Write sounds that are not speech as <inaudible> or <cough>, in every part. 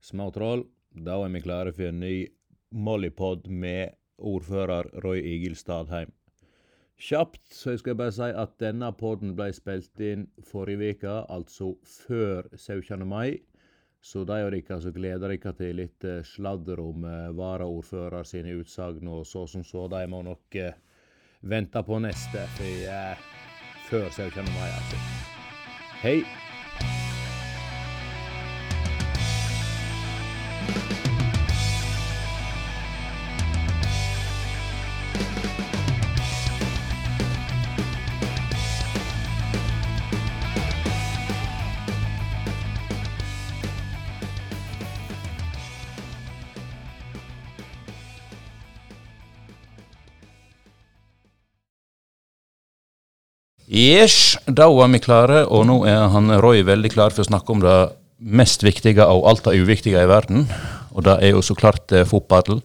Småtroll, da er vi klare for en ny Mollypod med ordfører Roy Egil Stadheim. Kjapt så jeg skal bare si at denne podden ble spilt inn forrige uke, altså før 17. mai. Så de av dere som gleder dere til litt eh, sladder om eh, varaordfører sine utsagn og så som så, de må nok eh, vente på neste. For eh, før 17. mai, altså. Hei! Yes, da var vi klare, og nå er han Roy veldig klar for å snakke om det mest viktige og alt det uviktige i verden. Og det er jo så klart eh, fotball.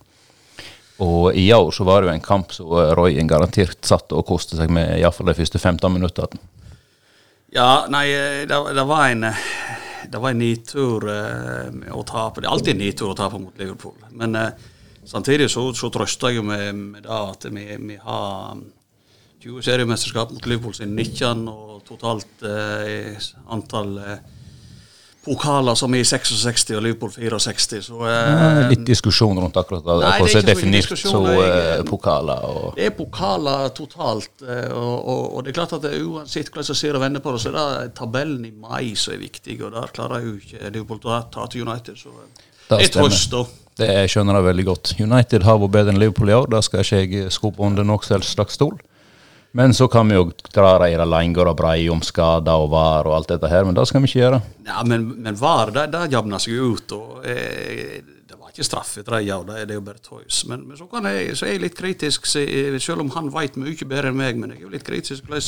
Og i år så var det jo en kamp som Roy garantert satt og koste seg med iallfall de første 15 minuttene. Ja, nei, det, det var en det var en nedtur eh, å tape. Det er alltid en nedtur å tape mot Liverpool. Men eh, samtidig så, så trøster jeg med, med det at vi, vi har 20 seriemesterskap mot Liverpool sin 19, og totalt eh, antall eh, pokaler som er i 66 og Liverpool 64. Så, eh, Litt diskusjon rundt akkurat det. hvordan det er definert så eh, pokaler. Og... Det er pokaler totalt. Eh, og, og, og, det er klart at det, uansett hvordan jeg ser og vender på det, så er det tabellen i mai som er viktig. Og der klarer jo ikke Liverpool å ta til United. Så det er trøst, da. Det jeg skjønner jeg veldig godt. United har vært bedre enn Liverpool i år. Da skal ikke jeg skope under noen slags stol. Men så kan vi jo dra de lenger og Breie om skader og var og alt dette her, men det skal vi ikke gjøre. Ja, Men, men var, det, det jevner seg ut. og eh, Det var ikke straffe dem, det, det er jo bare tøys. Men, men så, jeg, så, er jeg litt kritisk, selv om han vet mye bedre enn meg. Men jeg er jo litt kritisk hvordan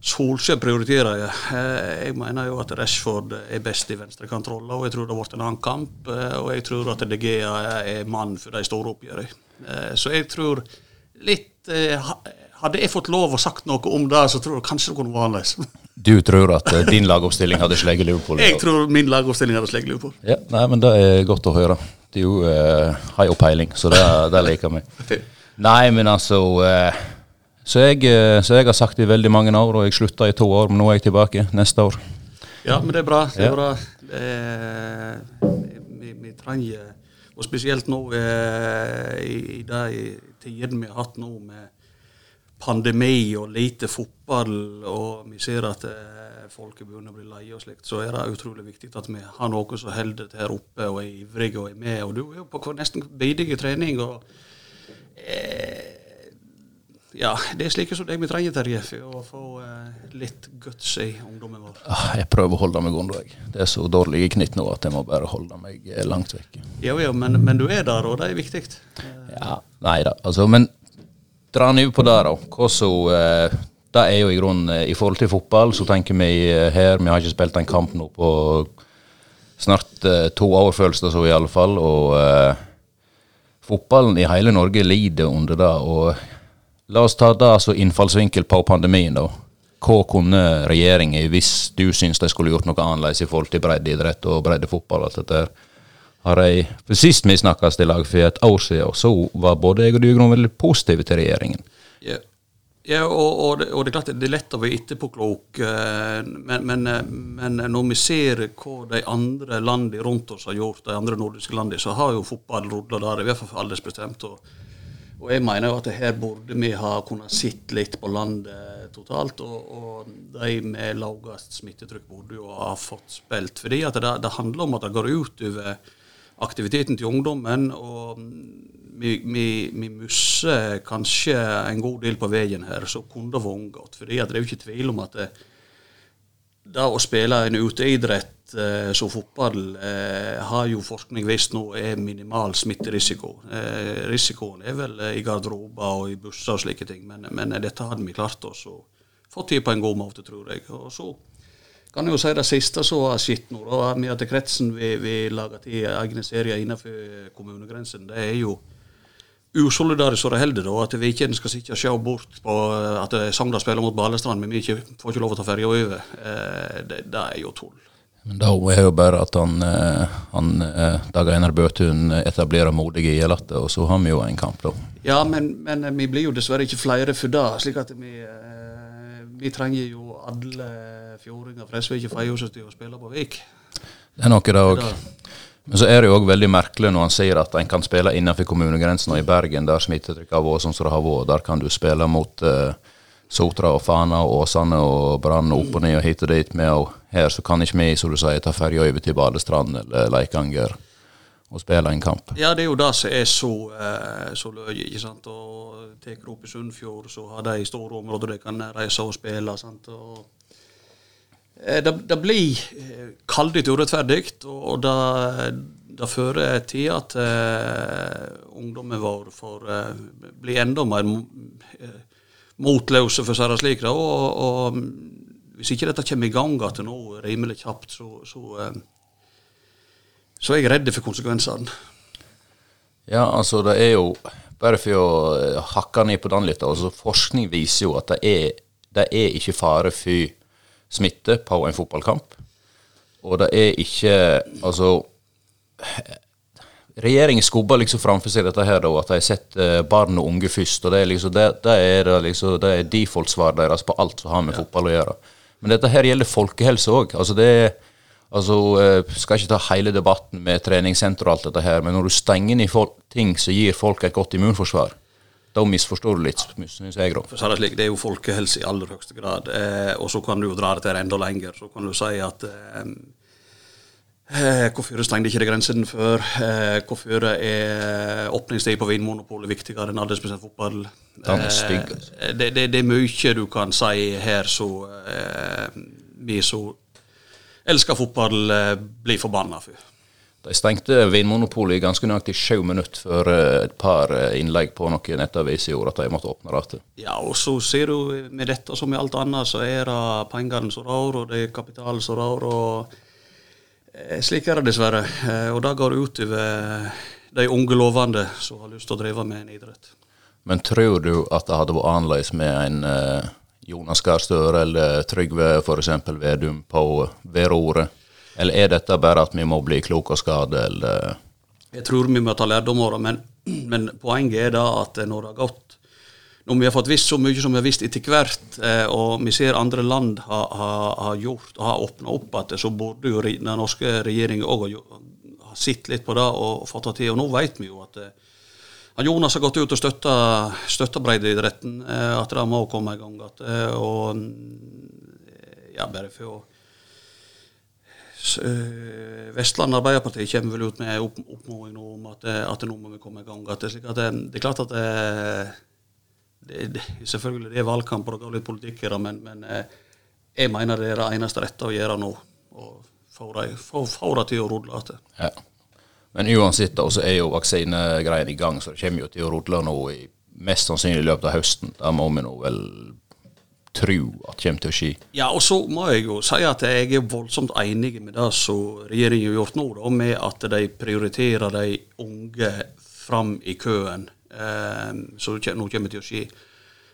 Solskjær prioriterer. Jeg. Eh, jeg mener jo at Rashford er best i venstrekontroller, og jeg tror det har blitt en annen kamp. Eh, og jeg tror at DG er mann for de store oppgjørene. Eh, så jeg tror litt hadde jeg fått lov å sagt noe om det, så tror jeg kanskje det kunne vært annerledes. <laughs> Du tror at uh, din lagoppstilling hadde sleget Liverpool? Jeg tror min lagoppstilling hadde sleget Liverpool. Ja, nei, men Det er godt å høre. Du uh, har jo peiling, så det, <laughs> det liker vi. Nei, men altså uh, så, jeg, så jeg har sagt det i veldig mange år, og jeg slutta i to år, men nå er jeg tilbake neste år. Ja, men det er bra. Det er ja. bra. Er, vi, vi, trenger, og spesielt nå i, i de tidene vi har hatt nå med pandemi og lite fotball, og vi ser at eh, folk begynner å bli leie og slikt, så er det utrolig viktig at vi har noen som holder det her oppe og er ivrige og er med. Og du er jo på nesten bidige trening. og eh, ja, det er slike som deg vi trenger, Terje, for å få eh, litt guts i ungdommen vår. Ah, jeg prøver å holde meg unna, jeg. Det er så dårlig i knytt nå at jeg må bare holde meg eh, langt vekk. Jo, jo, men, men, du er der, og det er viktig. Ja, nei da. Altså, men dra ned på det, da. Hvordan, eh, det er jo i grunnen eh, I forhold til fotball, så tenker vi eh, her Vi har ikke spilt en kamp nå på snart to år, føles det så i alle fall. Og uh, fotballen i hele Norge lider under det. Og la oss ta det som innfallsvinkel på pandemien, da. Hva kunne regjeringen, hvis du syns de skulle gjort noe annerledes i forhold til breddeidrett og breddefotball og alt dette her, har jeg for Sist vi snakkes i lag for et år siden, så var både jeg og du veldig positive til regjeringen. Ja, ja og, og, det, og, det, er klart det er lett å være etterpåklok, eh, men, men, eh, men, når vi ser hva de andre landene rundt oss har gjort, de andre nordiske landene, så har jo fotball rulla der, i hvert fall aldersbestemt. Og, og jeg mener jo at her burde vi ha kunnet sitte litt på landet totalt. Og, de med lavest smittetrykk burde jo ha fått spilt. Fordi det, det handler om at det går utover aktiviteten til ungdommen. Og vi, vi, vi misser kanskje en god del på veien her som kunne vært unngått. For det er jo ikke tvil om at det, det å spille en uteidrett eh, som fotball eh, har jo forskning vist nå er minimal smitterisiko. Eh, risikoen er vel i garderober og i busser og slike ting, men, men dette hadde vi klart oss å få til på en god måte, tror jeg. Og så kan jo si det siste som har skjedd nå. da, Med at kretsen vi, vi lager til egne serier innenfor kommunegrensen, det er jo usolidarisk så det holder. da, At vi ikke skal sitte og se bort på at Sogndal spiller mot Balestrand, men vi ikke får ikke lov å ta ferja over. Eh, det, det, er jo tull. Men da er jo bare at han, eh, han eh, Dag Einar Bøtun etablerer modige Gjelate, og så har vi jo en kamp, da. Ja, men, men vi blir jo dessverre ikke flere for det. slik at vi, eh, vi trenger jo alle fjordinger for SV ikke feier seg til å spille på Vik. Det er noe, det òg. Men så er det jo òg veldig merkelig når han sier at en kan spille innenfor kommunegrensen, og i Bergen, der smittetrykket har vært sånn som det har vært, der kan du spille mot uh, Sotra og Fana og Åsane og Brann opp og ned og hit og dit med, og her så kan ikke vi, som du sier, ta ferja over til Badestrand eller Leikanger og spille en kamp. Ja, det er jo det som er så, eh, så løye. ikke sant? Og Tar du opp i Sunnfjord, så har de store områder de kan reise og spille. sant? Og eh, det, det blir eh, kaldt urettferdig, og det, det fører til at uh, ungdommen vår får uh, bli enda mer uh, motløse, for å si det slik. og, og hvis ikke dette kommer i gang igjen nå rimelig kjapt, så, så, eh, så, er jeg redd for konsekvensene. Ja, altså det er jo Bare for å eh, hakke ned på den litt. altså Forskning viser jo at det er, det er ikke fare for smitte på en fotballkamp. Og det er ikke Altså Regjeringen skubber liksom framfor seg dette her, da, at de setter barn og unge først. og Det er liksom, det, det er, liksom, det er default-svaret deres på alt som har med ja. fotball å gjøre. Men dette her gjelder folkehelse òg. Altså det altså, Hun skal ikke ta hele debatten med treningssenter og alt dette her, men når du stenger ned ting som gir folk et godt immunforsvar, da misforstår du litt, syns jeg. Da. Det, det er jo folkehelse i aller høyeste grad. Eh, og så kan du jo dra det til enda lenger. Så kan du si at eh, Eh, hvorfor stengte ikke det grensen før? Eh, hvorfor er åpningstid på Vinmonopolet viktigere enn aldersbestemt fotball? Eh, altså. det, det, det, er mye du kan si her så eh, vi som elsker fotball, eh, blir forbanna for. De stengte Vinmonopolet i ganske nøyaktig sju minutter før eh, et par innlegg på noen nettaviser gjorde at de måtte åpne rattet. Ja, og så ser du med dette som med alt annet, så er det pengene som rår, og det er kapitalen som rår. og Eh, slik er det dessverre. Eh, og det går utover de unge lovende som har lyst til å drive med en idrett. Men tror du at det hadde vært annerledes med en Jonas Gahr Støre eller Trygve f.eks. Vedum på værordet? Eller er dette bare at vi må bli kloke og skade, eller? Jeg tror vi må ta lærdom av det, men, men, poenget er da at når det har gått når vi har fått visst så mye som vi har visst etter hvert, eh, og vi ser andre land har, har, har gjort og har åpna opp igjen, så burde jo den norske regjeringen òg ha sett litt på det og fått det til. Og nå vet vi jo at eh, Jonas har gått ut og støtta, støtta breddeidretten, eh, at det må komme i gang igjen. Og ja, bare for å Vestland Arbeiderparti kommer vel ut med oppmoding om at, at nå må vi komme i gang. At det, det, er klart at det, det, selvfølgelig det er valgkamp og det går litt politikk i det, men, men eh, jeg mener det er det eneste rette å gjøre nå. å få det til å rulle igjen. Men uansett da, så er jo vaksinegreiene i gang, så det kommer jo til å rotle nå i mest sannsynlig i løpet av høsten. Da må vi nå vel tro at kommer til å skje. Ja, og så må jeg jo si at jeg er voldsomt enig med det som regjeringen har gjort nå, da, med at de prioriterer de unge fram i køen eh, som nå kommer det til å skje.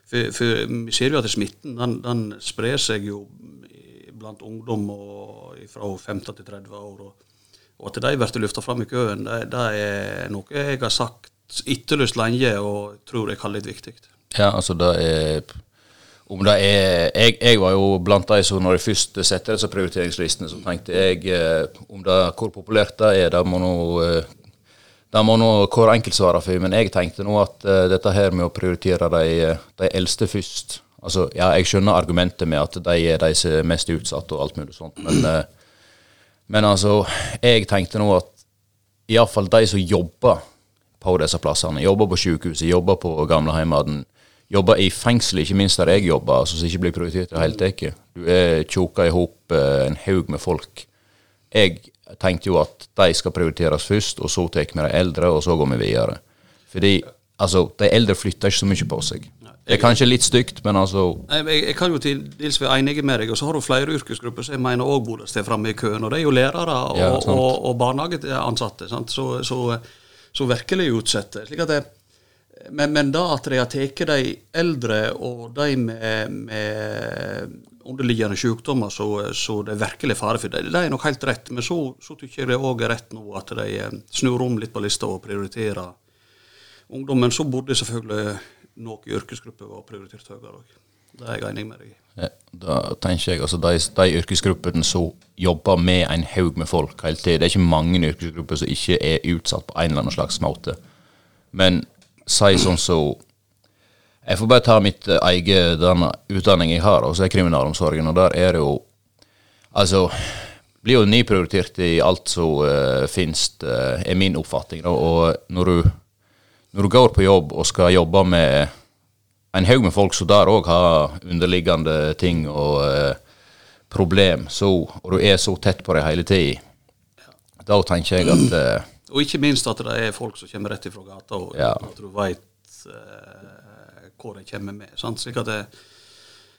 For, for, vi ser jo at smitten den, den sprer seg jo blant ungdom fra 15 til 30 år. Og, og at de blir løfta fram i køen, det, det, er noe jeg har sagt etterlyst lenge og tror jeg er litt viktig. Ja, altså det er om det er jeg, jeg, var jo blant de som når jeg først setter disse prioriteringslistene, så tenkte jeg eh, om det, hvor populært det er, det må nå eh, det må nå hver enkelt svare for, men jeg tenkte nå at uh, dette her med å prioritere de, de, eldste først Altså, ja, jeg skjønner argumentet med at de er de som er mest utsatt og alt mulig sånt, men, uh, men altså, jeg tenkte nå at iallfall de som jobber på disse plassene, jobber på sykehuset, jobber på gamleheimen, jobber i fengsel, ikke minst der jeg jobber, altså, som ikke blir prioritert i det hele tatt. Du er tjoka i hop uh, en haug med folk. Jeg tenkte jo at de skal prioriteres først, og så tar vi de eldre, og så går vi videre. Fordi altså, de eldre flytter ikke så mye på seg. Det er kanskje litt stygt, men altså Jeg, jeg kan jo til dels være enig med deg, og så har du flere yrkesgrupper som jeg mener òg burde stå framme i køen. Og det er jo lærere og, ja, og, og barnehageansatte, så, så, så, virkelig utsatte. Slik at det, men, men da at de har tatt de eldre og de med, med underliggende sykdommer så, så det er virkelig fare for det. Det er nok helt rett, men så, så tykker jeg det òg er rett nå at de eh, snur om litt på lista og prioriterer ungdommen. Så burde selvfølgelig noen yrkesgrupper var prioritert høyere òg. Det er jeg enig med deg i. Ja, da tenker jeg altså de, de yrkesgruppene som jobber med en haug med folk hele tiden. Det er ikke mange yrkesgrupper som ikke er utsatt på en eller annen slags måte. Men si sånn så Jeg får bare ta mitt eget den utdanning jeg har, og så er kriminalomsorgen, og der er det jo Altså blir jo nyprioritert i alt som uh, finnes, uh, er min oppfatning. Da. Og når du, når du går på jobb og skal jobbe med en haug med folk som der òg har underliggende ting og eh, problem, så, og du er så tett på det hele tida, da tenker jeg at eh, Og ikke minst at det er folk som kommer rett ifra gata, og Ja. at du veit eh, hva de kommer med. Sant? Slik at det,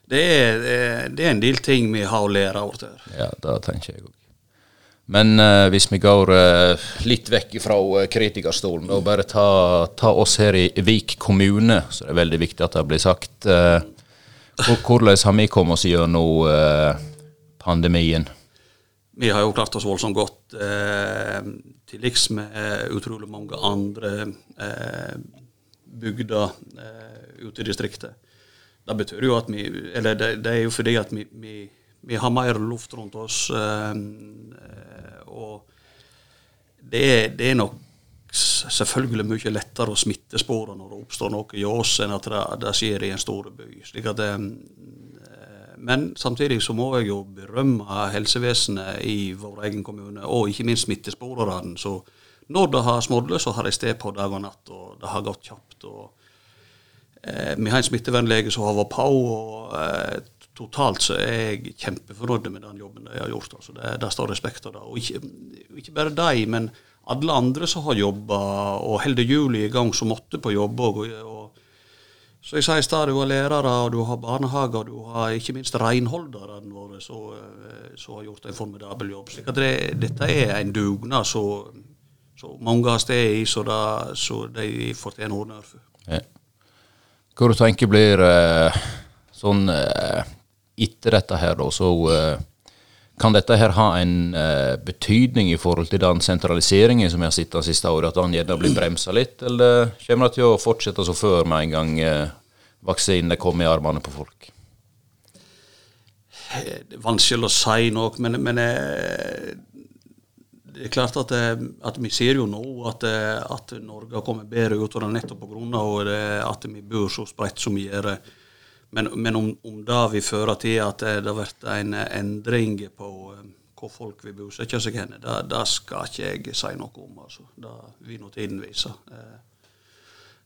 det, er, det er- en del ting vi har å lære av. Ja, det tenker jeg òg. Men uh, hvis vi går uh, litt vekk fra uh, kritikerstolen og bare ta, ta oss her i Vik kommune, så det er veldig viktig at det blir sagt. hvordan har vi kommet oss gjennom pandemien? Vi har jo klart oss voldsomt godt til liks med utrolig mange andre bygder ute i distriktet. Det betyr jo at vi Eller det, det er jo fordi at vi, vi, vi har mer luft rundt oss. Eh, og det det er nok selvfølgelig mye lettere å smittespore når det oppstår noe i oss, enn at det, det skjer i en stor by. det, eh, men samtidig så må jeg jo berømme helsevesenet i vår egen kommune, og ikke minst smittesporerne. Så når det har smådd, så har de sted på dag og natt, og det har gått kjapt. og eh, Vi har en smittevernlege som har vært på, og eh, totalt så er jeg kjempefornøyd med den jobben de har gjort. altså Det, det står respekt av det. Og ikke, ikke bare de, men alle andre som har jobba og holder hjulene i gang, som måtte på jobb. òg. så jeg sier i stad, du har lærere, og du har barnehager, og du har ikke minst renholderne våre som har gjort en formidabel jobb. slik at det, dette er en dugnad som mange har sted i, så, da, så de fortjener honnør for. Ja. Hva du tenker blir eh, sånn eh, etter dette her, da, så eh, kan dette her ha en uh, betydning i forhold til den sentraliseringen som vi har sett det siste året, at den gjerne blir bremsa litt, eller kommer det til å fortsette som før med en gang uh, vaksinene kommer i armene på folk? Det er vanskelig å si noe, men, men det er klart at, at vi ser jo nå at, at Norge har kommet bedre ut av det nettopp pga. at vi bor så spredt som vi gjør. Men, men om, om det vil føre til at det blir en endring på eh, hvor folk vil bosette seg hen, det, det skal ikke jeg si noe om. altså. Det vil nå tiden vise. Eh,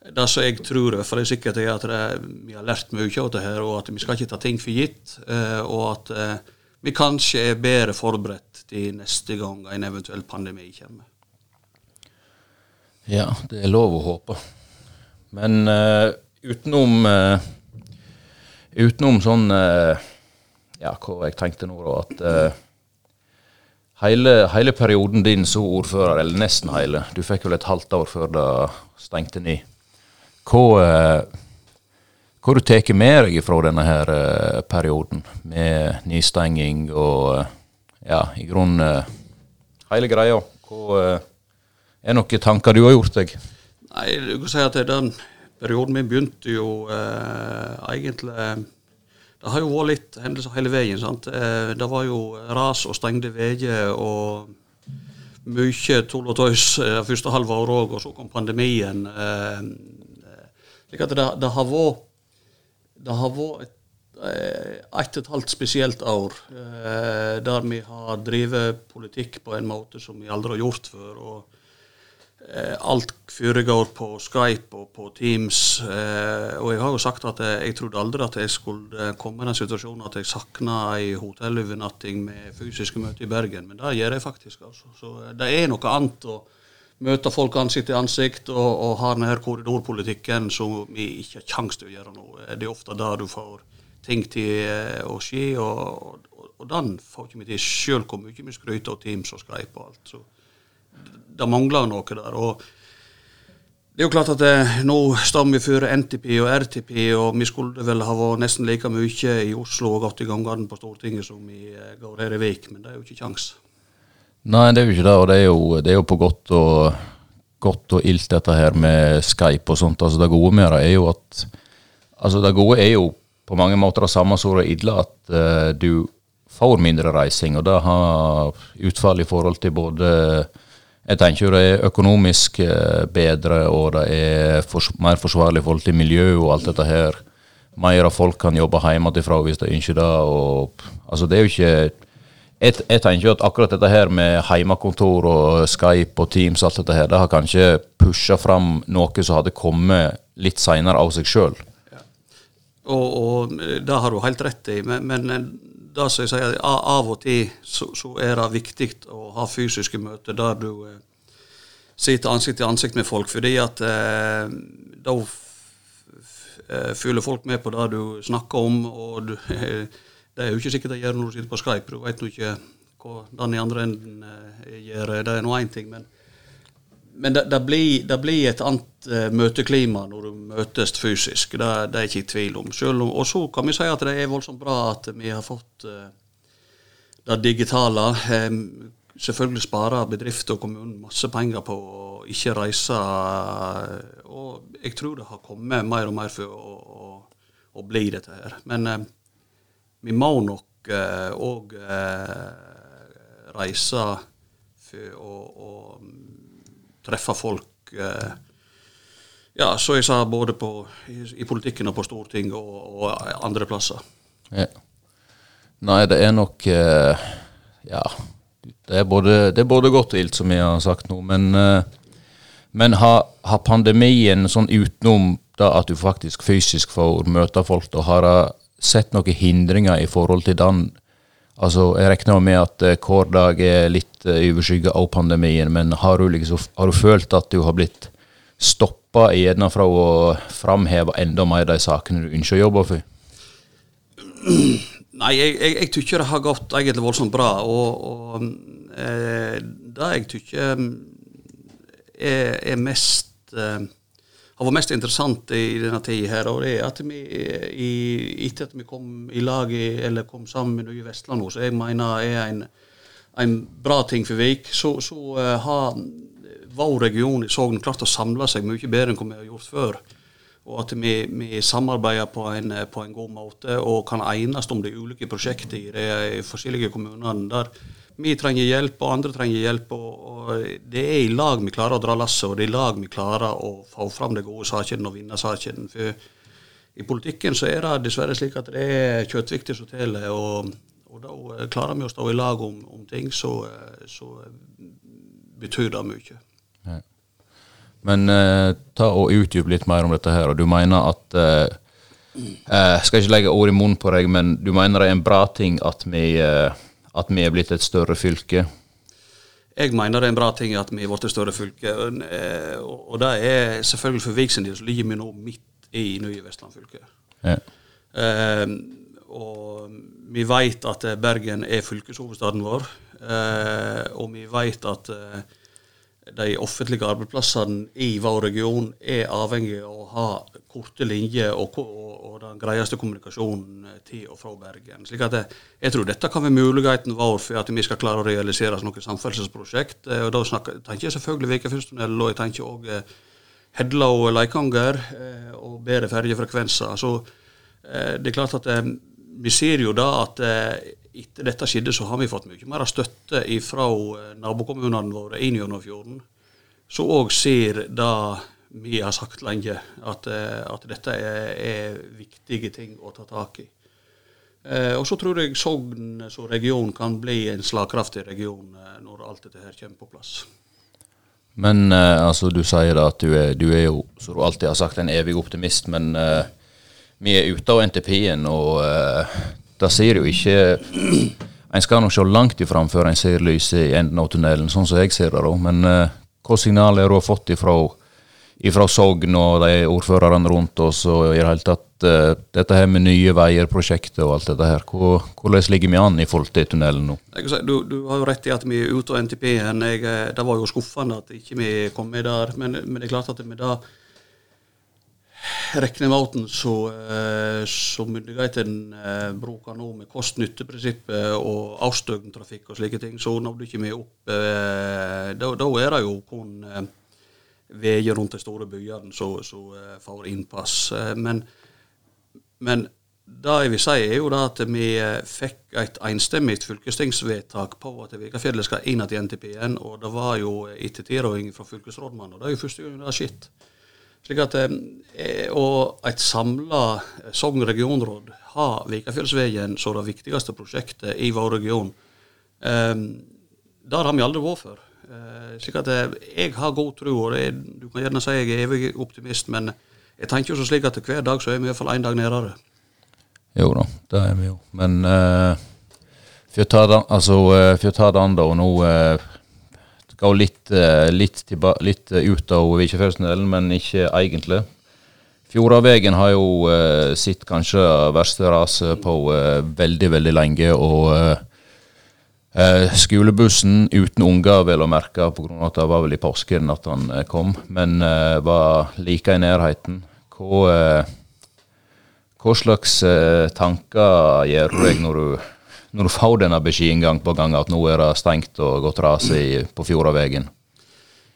Det som jeg tror for det er sikkert er at det, vi har lært mye av det her, og at vi skal ikke ta ting for gitt. eh, Og at vi kanskje er bedre forberedt til neste gang en eventuell pandemi kommer. Ja, det er lov å håpe. Men uh, utenom eh, Utenom sånn eh, Ja, hva jeg tenkte nå, da, at eh, hele, hele perioden din som ordfører, eller nesten hele, du fikk vel et halvt år før det stengte ned. Hva, eh, hva du tar med deg fra denne her perioden, med nedstenging og ja, i grunnen hele greia? Hva er noen tanker du har gjort deg? Nei, du kan si at den perioden min begynte jo eh, egentlig Det har jo vært litt hendelser hele veien. sant? Eh, det var jo ras og stengte veier og mye tull og tøys eh, første halve året òg, og så kom pandemien. Eh, slik at det, det har vært det har vært et, et og et halvt spesielt år eh, der vi har drevet politikk på en måte som vi aldri har gjort før. og eh, Alt foregår på Skype og på Teams. Eh, og jeg har jo sagt at jeg, trodde aldri at jeg skulle komme i den situasjonen at jeg savna ei hotellovernatting med fysiske møter i Bergen, men det gjør jeg faktisk. altså. Så eh, det er noe annet å møte folk ansikt til ansikt og, og ha denne korridorpolitikken som vi ikke har kjangs til å gjøre nå. Eh, Det er ofte det du får ting til eh, å skje, og, og, og den får ikke vi til sjøl hvor mye vi skryter av Teams og Skype og alt. så det mangler noe der. og Det er jo klart at eh, nå står vi før NTP og RTP, og vi skulle vel ha vært nesten like mye i Oslo og gått i gangene på Stortinget som vi eh, går her i Vik, men det er jo ikke kjangs. Nei, det er jo ikke det, og det er jo, det er jo på godt og, godt og ilt dette her med Skype og sånt. Altså Det gode med det er jo at Altså det gode er jo på mange måter det samme som det ille, at eh, du får mindre reising, og det har utfall i forhold til både jeg tenker jo det er økonomisk eh, bedre, og det er fors mer forsvarlig i forhold til miljø og alt dette her. Mer av folk kan jobbe hjemmefra hvis de ønsker det. Og, altså det er jo ikke jeg, jeg tenker at akkurat dette her med hjemmekontor og Skype og Teams, alt dette her, det har kanskje pusha fram noe som hadde kommet litt seinere av seg sjøl. Ja. Og, og det har du helt rett i, men, men det som jeg sier, av og til så, så, er det viktig å ha fysiske møter der du eh, sitter ansikt til ansikt med folk, fordi at eh, da følger folk med på det du snakker om. og du, eh, <laughs> Det er jo ikke sikkert det gjør når du sitter på Skype. Du vet jo ikke hva den i andre enden eh, gjør. Det er nå én ting. men men det, det, blir, det, blir, et annet uh, møteklima når du møtes fysisk. Det, det er ikke i tvil om. Selv om. Og så kan vi si at det er voldsomt bra at vi har fått uh, det digitale. Selvfølgelig sparer bedrifter og kommunen masse penger på å ikke reise. Og jeg tror det har kommet mer og mer for å, å, å bli dette her. Men vi må nok òg reise for å, å treffe folk eh, ja, som jeg sa, både på, i, politikken og på Stortinget og, og andre plasser. Ja. Nei, det er nok eh, Ja. Det er, både, det er, både, godt og ilt, som jeg har sagt nå. Men, eh, men har, har, pandemien sånn utenom da at du faktisk fysisk får møte folk, da har sett noen hindringer i forhold til den Altså, Jeg regner med at eh, hver dag er litt overskygga av pandemien, men har du, liksom, har du følt at du har blitt stoppa gjerne fra å framheve enda mer de sakene du ønsker å jobbe for? <clears throat> Nei, jeg, jeg, jeg tykker det har gått egentlig voldsomt bra. Og, og eh, det jeg tykker mm, er, er mest eh, har vært mest interessant i denne tida her, og det er at vi i, etter at vi kom i lag eller kom sammen med Nye Vestland så jeg mener er en, en bra ting for Vik, så, så uh, har vår region i Sogn klart å samle seg mye bedre enn vi har gjort før. Og at vi, vi samarbeider på en, på en, god måte og kan enes om de ulike prosjektene i de forskjellige kommunene. der vi trenger hjelp, og andre trenger hjelp. Og, og det er i lag vi klarer å dra lasset, og det er i lag vi klarer å få fram de gode sakene og vinne sakene. For i politikken så er det dessverre slik at det er kjøttviktig som teller. Og, og, da klarer vi å stå i lag om, om ting, så, så, betyr det mye. Men eh, ta og utdyp litt mer om dette her. og Du mener at eh, eh, Skal ikke legge ord i munnen på deg, men du mener det er en bra ting at vi eh, at vi er blitt et større fylke? Jeg mener det er en bra ting at vi er blitt et større fylke. Eh, og det er selvfølgelig for Vik sin del så ligger vi nå midt i nye Vestland fylke. Ja. Eh, og vi vet at Bergen er fylkeshovedstaden vår. Eh, og vi vet at eh, de offentlige arbeidsplassene i vår region er avhengig av å ha korte linjer og, og, og, den greieste kommunikasjonen til og fra Bergen. Slik at jeg, tror dette kan være muligheten vår for at vi skal klare å realisere noen samferdselsprosjekt. Eh, og Da snakker, tenker jeg selvfølgelig Vikafjordstunnel, og jeg tenker òg eh, Hedla og Leikanger eh, og bedre ferjefrekvenser. Så det er klart at vi ser jo da at etter dette skjedde, så har vi fått mye mer støtte fra eh, nabokommunene våre inn gjennom fjorden. Så òg ser det vi har sagt lenge, at, eh, at dette er, er, viktige ting å ta tak i. Eh, og så tror jeg Sogn som region kan bli en slagkraftig region eh, når alt dette her kommer på plass. Men eh, altså, du sier da at du er, du er, jo, som du alltid har sagt, en evig optimist. Men eh, vi er ute av NTP-en, og det ser jo ikke En skal nok se langt ifra før en ser lyset i enden av tunnelen, sånn som jeg ser det. da. Men uh, hva signal har du fått ifra, ifra Sogn og de ordførerne rundt oss og i det hele tatt eh, dette her med Nye Veier-prosjektet og alt dette her. Hvor- Hvordan ligger vi an i forhold til tunnelen nå? Du, du har jo rett i at vi er ute av NTP-en. Eh, Det var jo skuffende at ikke vi kom med der. Men, men det er klart at med det regnemåten med at så myndighetene eh, bruker nå med kost-nytte-prinsippet og avstøtende og slike ting, så når du ikke med opp eh, Da, da er det jo kun eh, veier rundt de store byene som eh, får innpass. Eh, Men, men det jeg vil si, er jo da at vi eh, fikk et enstemmig fylkestingsvedtak på at Vikafjellet skal inn igjen til NTP-en, og det var jo etter tilråding fra fylkesrådmannen. og Det er jo første gang det har skjedd. Slik at, eh, og et samla Sogn regionråd har Vikafjellsvegen som det viktigste prosjektet i vår region. Eh, Der har vi aldri vært. Eh, Slik at eh, jeg har god tro, og er, du kan gjerne si jeg er evig optimist, men jeg tenker jo slik at hver dag så er vi iallfall én dag nærmere. Jo da, det er vi jo. Men uh, for, å ta det, altså, eh, for å ta det an, da, og nå uh, gå litt, eh, litt, tilba, litt eh, ut av Vikjefjellstunnelen, men ikke egentlig. Fjordavegen har jo uh, sitt kanskje verste raset på eh, veldig, veldig lenge. og eh, Skolebussen uten unger, vel å merke, pga. at det var vel i påsken at han kom, men var like i nærheten. Hva, hva slags tanker gjør du deg når du, når du får denne beskjeden gang på gang at nå er det stengt og gått ras på Fjordavegen?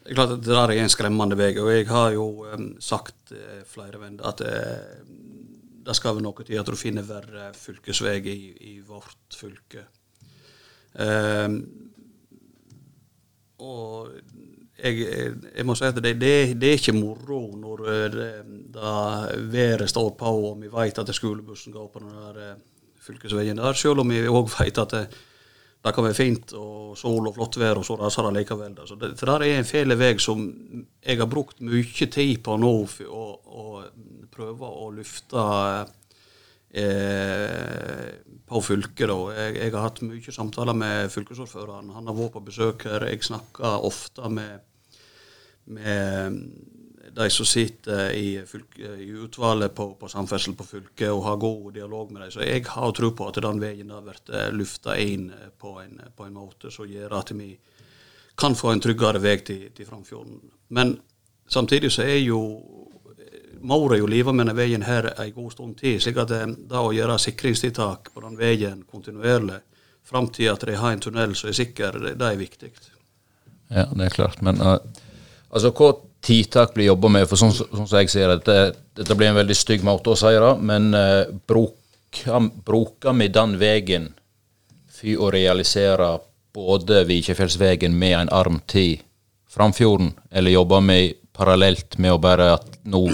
Det er klart at det der er en skremmende vei, og jeg har jo um, sagt uh, flere venner at uh, det skal være noe til at du finner verre fylkesvei i, i vårt fylke. Um, og jeg, jeg, må si at det, det, det er ikke moro når eh, det, det været står på og vi vet at skolebussen går på den der fylkesveien der, selv om vi òg vet at det, det kan være fint og sol og flott vær, og så raser det likevel. Da. Så det, det der er en fæl vei som jeg har brukt mye tid på nå for å, å prøve å løfte eh, på fylket. Da. Jeg, jeg har hatt mye samtaler med fylkesordføreren. Han har vært på besøk her. Jeg snakker ofte med, med de som sitter i, fylke, i utvalget på, på samferdsel på fylket og har god dialog med dem. Så jeg har tro på at den veien der blir lufta inn på en, på en måte som gjør at vi kan få en tryggere vei til, til Framfjorden. Men samtidig så er jo må de jo leve med denne veien her en god stund til. slik at det, det å gjøre sikringstiltak på den veien kontinuerlig fram til at de har en tunnel som er sikker, det, det er viktig. Ja, det er klart. Men uh, altså, hva tiltak blir jobba med? For sånn som sånn som jeg ser det, dette, blir en veldig stygg måte å si det, men uh, bruker, vi den veien for å realisere både Vikjefjellsvegen med en arm til Framfjorden, eller jobber vi parallelt med å bare at nå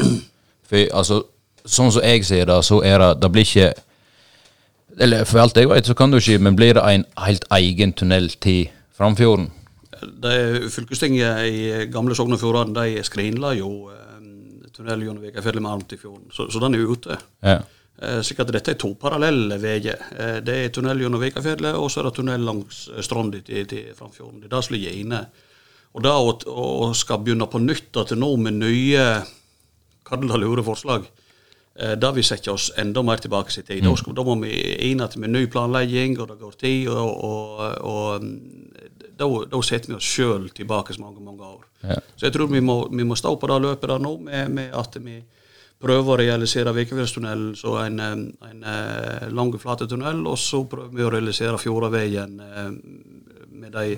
For altså, sånn som jeg ser det, så er det Det blir ikke Eller for alt jeg vet, så kan du ikke, men blir det en helt egen tunnel til Framfjorden? Er Fylkestinget i gamle Sogn og Fjordane de skrinla jo eh, tunnel gjennom Vegafjellet med arm til fjorden, så, så den er ute. Ja. Eh, slik at dette er to parallelle veier. Eh, det er tunnel gjennom Vikafjellet, og så er det tunnel langs stranda til, til Framfjorden. Det er det som ligger inne. Og det å, å skal begynne på nytt til nå med nye kall lure forslag, da det vil sette oss enda mer tilbake i tid. Da, da må vi inn med ny planlegging, og det går tid. og, og, og da, da setter vi oss sjøl tilbake så mange mange år. Ja. Så jeg tror vi må, vi må stå på det løpet der nå med, med at vi prøver å realisere Vikefjellstunnelen som en, en, en, eh, lang, flat tunnel, og så prøver vi å realisere Fjordaveien eh, med de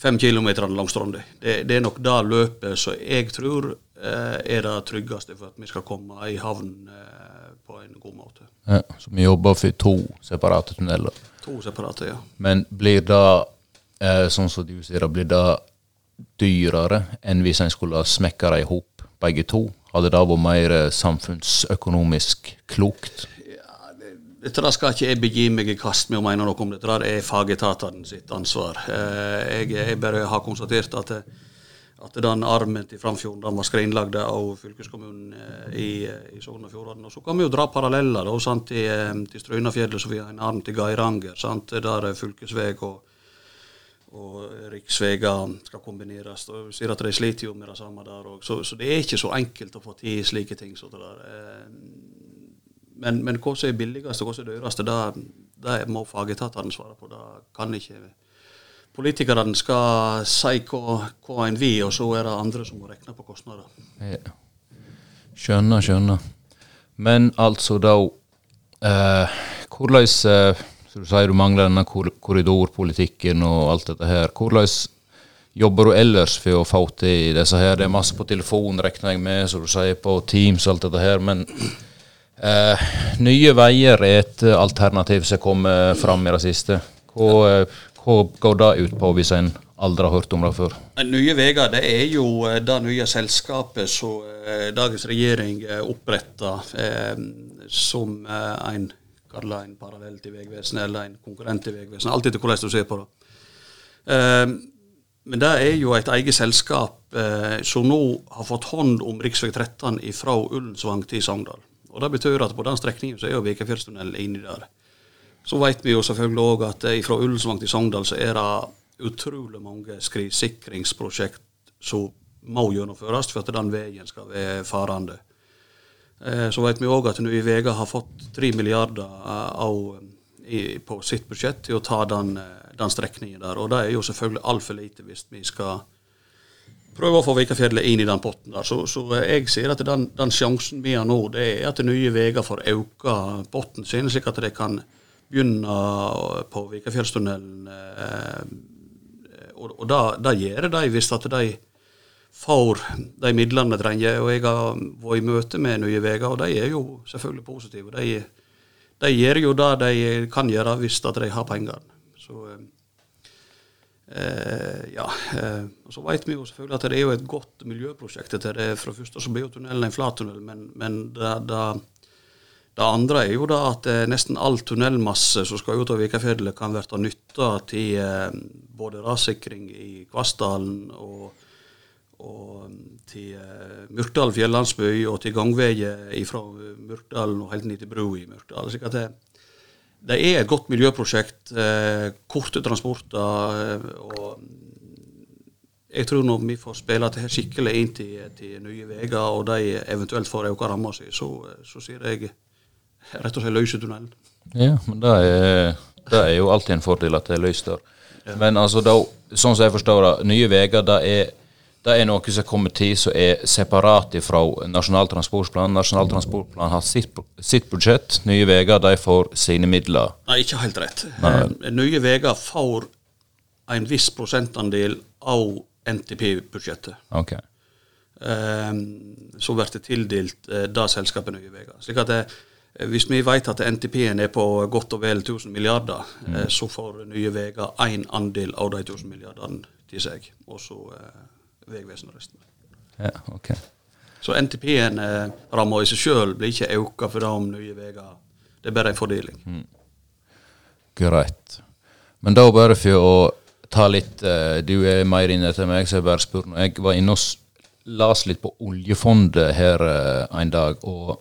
fem kilometerne langs Stranda. Det, det er nok det løpet som jeg tror eh, er det tryggeste for at vi skal komme i havn eh, på en god måte. Ja, så vi jobber for to separate tunneler. To separate, ja. Men blir det, eh, sånn som du sier, det, blir det dyrere enn hvis en skulle smekke dem i hop begge to? Hadde det vært mer eh, samfunnsøkonomisk klokt? Dette der skal ikke jeg begi meg i kast med å mene noe om. Dette det er fagetatene sitt ansvar. Eh, Jeg, jeg bare har konstatert at, at den armen til Framfjorden den var skrinlagt av fylkeskommunen eh, i, i Sogn og Fjordane. Så kan vi jo dra paralleller da, sant, til, eh, til Strynafjellet, så vi har en arm til Geiranger. Sant, der er fylkesvei og, og riksveier skal kombineres. og vi ser at De sliter jo med det samme der òg. Så, så, det er ikke så enkelt å få til slike ting. Der. Men, men hva som er billigst og hva som er dyrest, det, det må fagetatene svare på. Det kan ikke politikerne skal si hva, hva en vil, og så er det andre som må regne på kostnader. Ja. Skjønner, skjønner. Men altså da eh, Hvordan eh, du sier du mangler denne korridorpolitikken og alt dette her. Hvordan jobber du ellers for å få til disse her? Det er masse på telefon, regner jeg med, som du sier, på Teams og alt dette her. Men eh, Nye Veier er et alternativ som kommer fram i det siste. Hva, eh, hva går det ut på, hvis en aldri har hørt om det før? Nye Veier det er jo eh, det nye selskapet som eh, dagens regjering oppretter eh, som en, en parallell til Vegvesenet eller en konkurrent til Vegvesenet. Alt etter hvordan du ser på det. Eh, men det er jo et eget selskap eh, som nå har fått hånd om rv. 13 fra Ullensvang til Sogndal. Og Det betyr at på den strekningen så er jo Vikafjellstunnelen inni der. Så vet vi jo selvfølgelig òg at eh, fra Ullensvang til Sogndal så er det utrolig mange skredsikringsprosjekt som må gjennomføres for at den veien skal være farende. Eh, så vet vi òg at nå i Vega har fått 3 milliarder av, i, på sitt budsjett til å ta den, den strekningen der. Og det er jo selvfølgelig altfor lite hvis vi skal prøve å få Vikafjellet inn i den potten der. Så, så jeg sier at den, den, sjansen vi har nå, det er at Nye Vega får økt potten sin, slik at de kan begynne på Vikafjellstunnelen. Eh, og, og det gjør de hvis at de får de midlene de trenger. Og jeg har vært i møte med Nye Veier, og de er jo selvfølgelig positive. De, de gjør jo det de kan gjøre hvis de har penger. Så eh, ja. Eh, og så vet vi jo selvfølgelig at det er jo et godt miljøprosjekt. Dette. Det, for det første så blir jo tunnelen en flattunnel, men, men det, det det andre er jo da at eh, nesten all tunnelmasse som skal ut av Vikafjellet, kan bli nytta til eh, både rassikring i Kvassdalen og, og til eh, Myrkdal fjellandsby og til gangveier fra Myrkdalen og helt ned til brua i Myrkdal. Så det, det, er et godt miljøprosjekt. Eh, korte transporter. Eh, og jeg tror når vi får spille dette skikkelig inn til, til Nye Veier, og de eventuelt får økt ramma si, så, så sier jeg rett og slett løse tunnelen. Ja, men det er, det er, jo alltid en fordel at det er løst der. Ja. Men altså, da, sånn som jeg forstår det, Nye Veier det er, det er noe som kommer til som er separat fra Nasjonal transportplan. Nasjonal transportplan har sitt, sitt budsjett, Nye Veier de får sine midler. Nei, ikke helt rett. Nei. Eh, Nye Veier får en viss prosentandel av NTP-budsjettet. Okay. Um, så blir det tildelt uh, det selskapet Nye Veier. Slik at det, Eh, hvis vi vet at NTP-en er på godt og vel 1000 milliarder, mm. Eh, så får Nye Veier én andel av de 1000 milliardene til seg, og så eh, Vegvesenet resten. Ja, ok. Så NTP-en, eh, ramma i seg sjøl, blir ikke auka for det om Nye Veier. Det er bare en fordeling. Mm. Greit. Men da bare for å ta litt eh, Du er mer inne til meg, så jeg bare spør. Jeg var inne og las litt på oljefondet her eh, en dag. og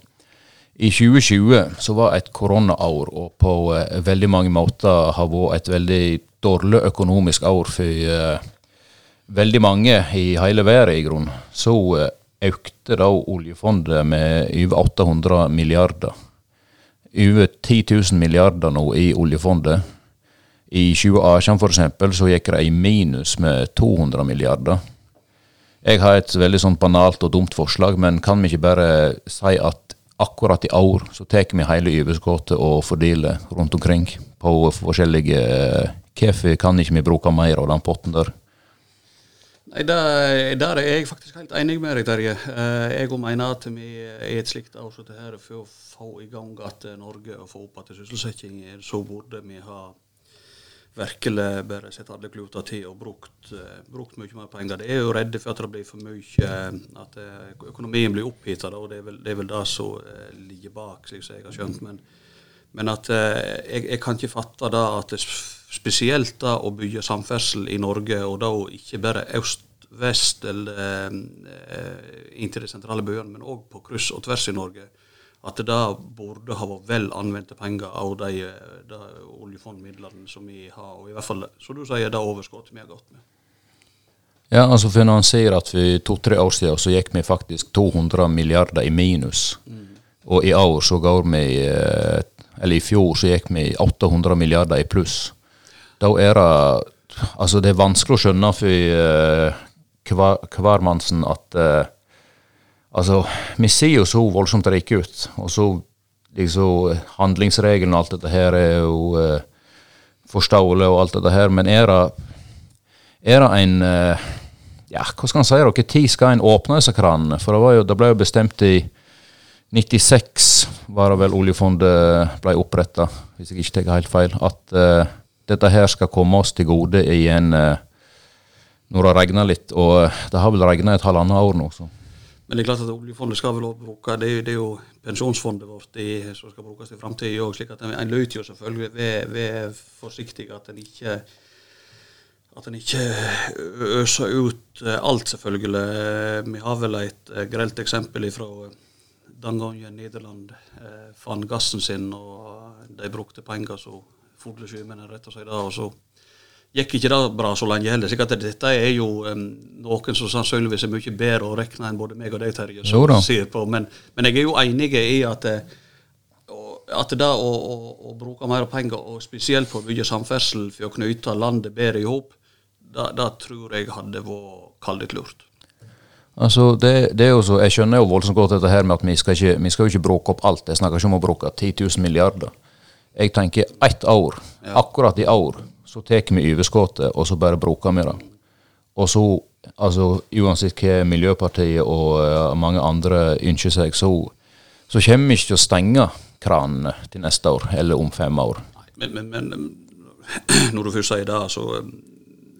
i 2020 så var et koronaår, og på uh, veldig mange måter har vært et veldig dårlig økonomisk år for uh, veldig mange i hele verden, i grunnen. Så uh, økte da oljefondet med over 800 milliarder. Over 10 000 milliarder nå i oljefondet. I 2018 f.eks. så gikk det i minus med 200 milliarder. Jeg har et veldig sånn banalt og dumt forslag, men kan vi ikke bare si at akkurat i år så tar vi hele overskuddet og fordeler rundt omkring på forskjellige eh, Hvorfor kan ikke vi bruke mer av den potten der? Nei, Der, er jeg faktisk helt enig med deg, Terje. Eh, jeg mener at vi er et slikt år som dette for å få i gang at Norge og få opp igjen sysselsettingen, så burde vi ha virkelig bare sett alle kluter til og brukt, uh, brukt, mye mer penger. Det er jo redde for at det blir for mye, uh, at økonomien blir opphita. Og det er vel det, er vel det som ligger bak, slik som jeg har skjønt. Men, men at jeg, jeg, kan ikke fatte det at det spesielt da å bygge samferdsel i Norge, og da ikke bare øst-vest eller inn til de sentrale byene, men òg på kryss og tvers i Norge, at det da burde ha vært vel anvendte penger av de, de oljefondmidlene som vi har. Og i hvert fall, som du sier, det overskuddet vi har gått med. Ja, altså for når han sier at for to-tre år siden så gikk vi faktisk 200 milliarder i minus. Mm. Og i år så går vi eh, Eller i fjor så gikk vi 800 milliarder i pluss. Da er det Altså, det er vanskelig å skjønne for uh, hvermannsen at uh, Altså, vi ser jo så voldsomt rike ut, og så liksom Handlingsregelen og alt dette her er jo uh, forståelig og alt dette her, men er det er det en uh, Ja, hva skal en si? Når skal en åpne disse kranene? For det, jo, det, ble jo bestemt i 96, var det vel oljefondet ble oppretta, hvis jeg ikke tar helt feil, at uh, dette her skal komme oss til gode i en Når det har regna litt, og det har vel regna et halvannet år nå. så men det er klart at oljefondet skal vel bruke Det er jo, det er jo pensjonsfondet vårt i, som skal brukes i framtida òg. slik at en, en løyter jo selvfølgelig ved, ved forsiktig at en ikke at en ikke øser ut alt, selvfølgelig. Vi har vel et grelt eksempel fra den gangen Nederland eh, fant gassen sin, og de brukte penger så fulle sjømenn, rett og slett. Og så gikk ikke det bra så lenge heller. Så dette er jo um, noen som sannsynligvis er mye bedre å regne enn både meg og deg, Terje. som vi ser Men, men, jeg er jo enig i at, eh, at det å, å, å, bruke mer penger, og spesielt på å bygge samferdsel for å knyte landet bedre i hop, det tror jeg hadde vært kaldt lurt. Altså, det, det, er jo så, Jeg skjønner jo voldsomt godt dette her med at vi skal ikke, vi skal jo ikke bruke opp alt. Jeg snakker ikke om å bruke 10 000 milliarder. Jeg tenker ett år, ja. akkurat i år, så tar vi overskuddet, og så bare bruker vi det. Og så, altså uansett hva Miljøpartiet og uh, mange andre ønsker seg, så, så kommer vi ikke til å stenge kranene til neste år, eller om fem år. Men, men, men <clears throat> når du først sier det, så um,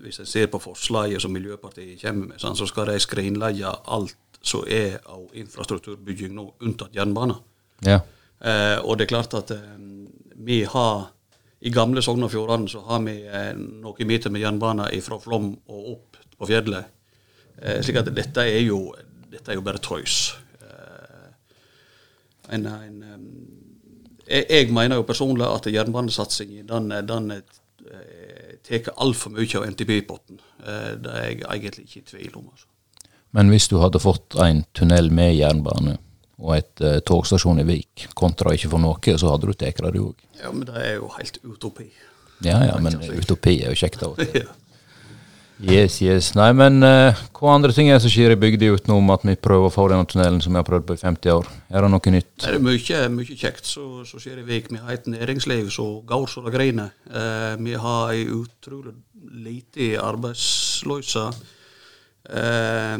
hvis jeg ser på forslaget som Miljøpartiet kommer med, så skal de skrinlegge alt som er av infrastrukturbygging nå, unntatt jernbane. Ja. Eh, og det er klart at eh, vi har i gamle Sogn og Fjordane så har vi eh, noen meter med jernbane fra Flom og opp på fjellet. Eh, slik at dette er jo, dette er jo bare tøys. Eh, en, en, jeg, jeg, mener jo personlig at jernbanesatsingen den, den eh, tar altfor mye av NTP-potten. Eh, det er jeg egentlig ikke i tvil om. Altså. Men hvis du hadde fått en tunnel med jernbane, og et uh, togstasjon i Vik, kontra ikke for noe, så hadde du tatt det, òg. Ja, men det er jo helt utopi. Ja, ja, men utopi er jo kjekt òg. <laughs> ja. Yes, yes. Nei, men uh, hva andre ting er det som skjer i bygda utenom at vi prøver å få denne tunnelen som vi har prøvd på i 50 år? Er det noe nytt? Det er mye, mye kjekt som skjer i Vik. Vi har et næringsliv som går så det griner. Uh, vi har ei utrolig lite arbeidsløse. Uh,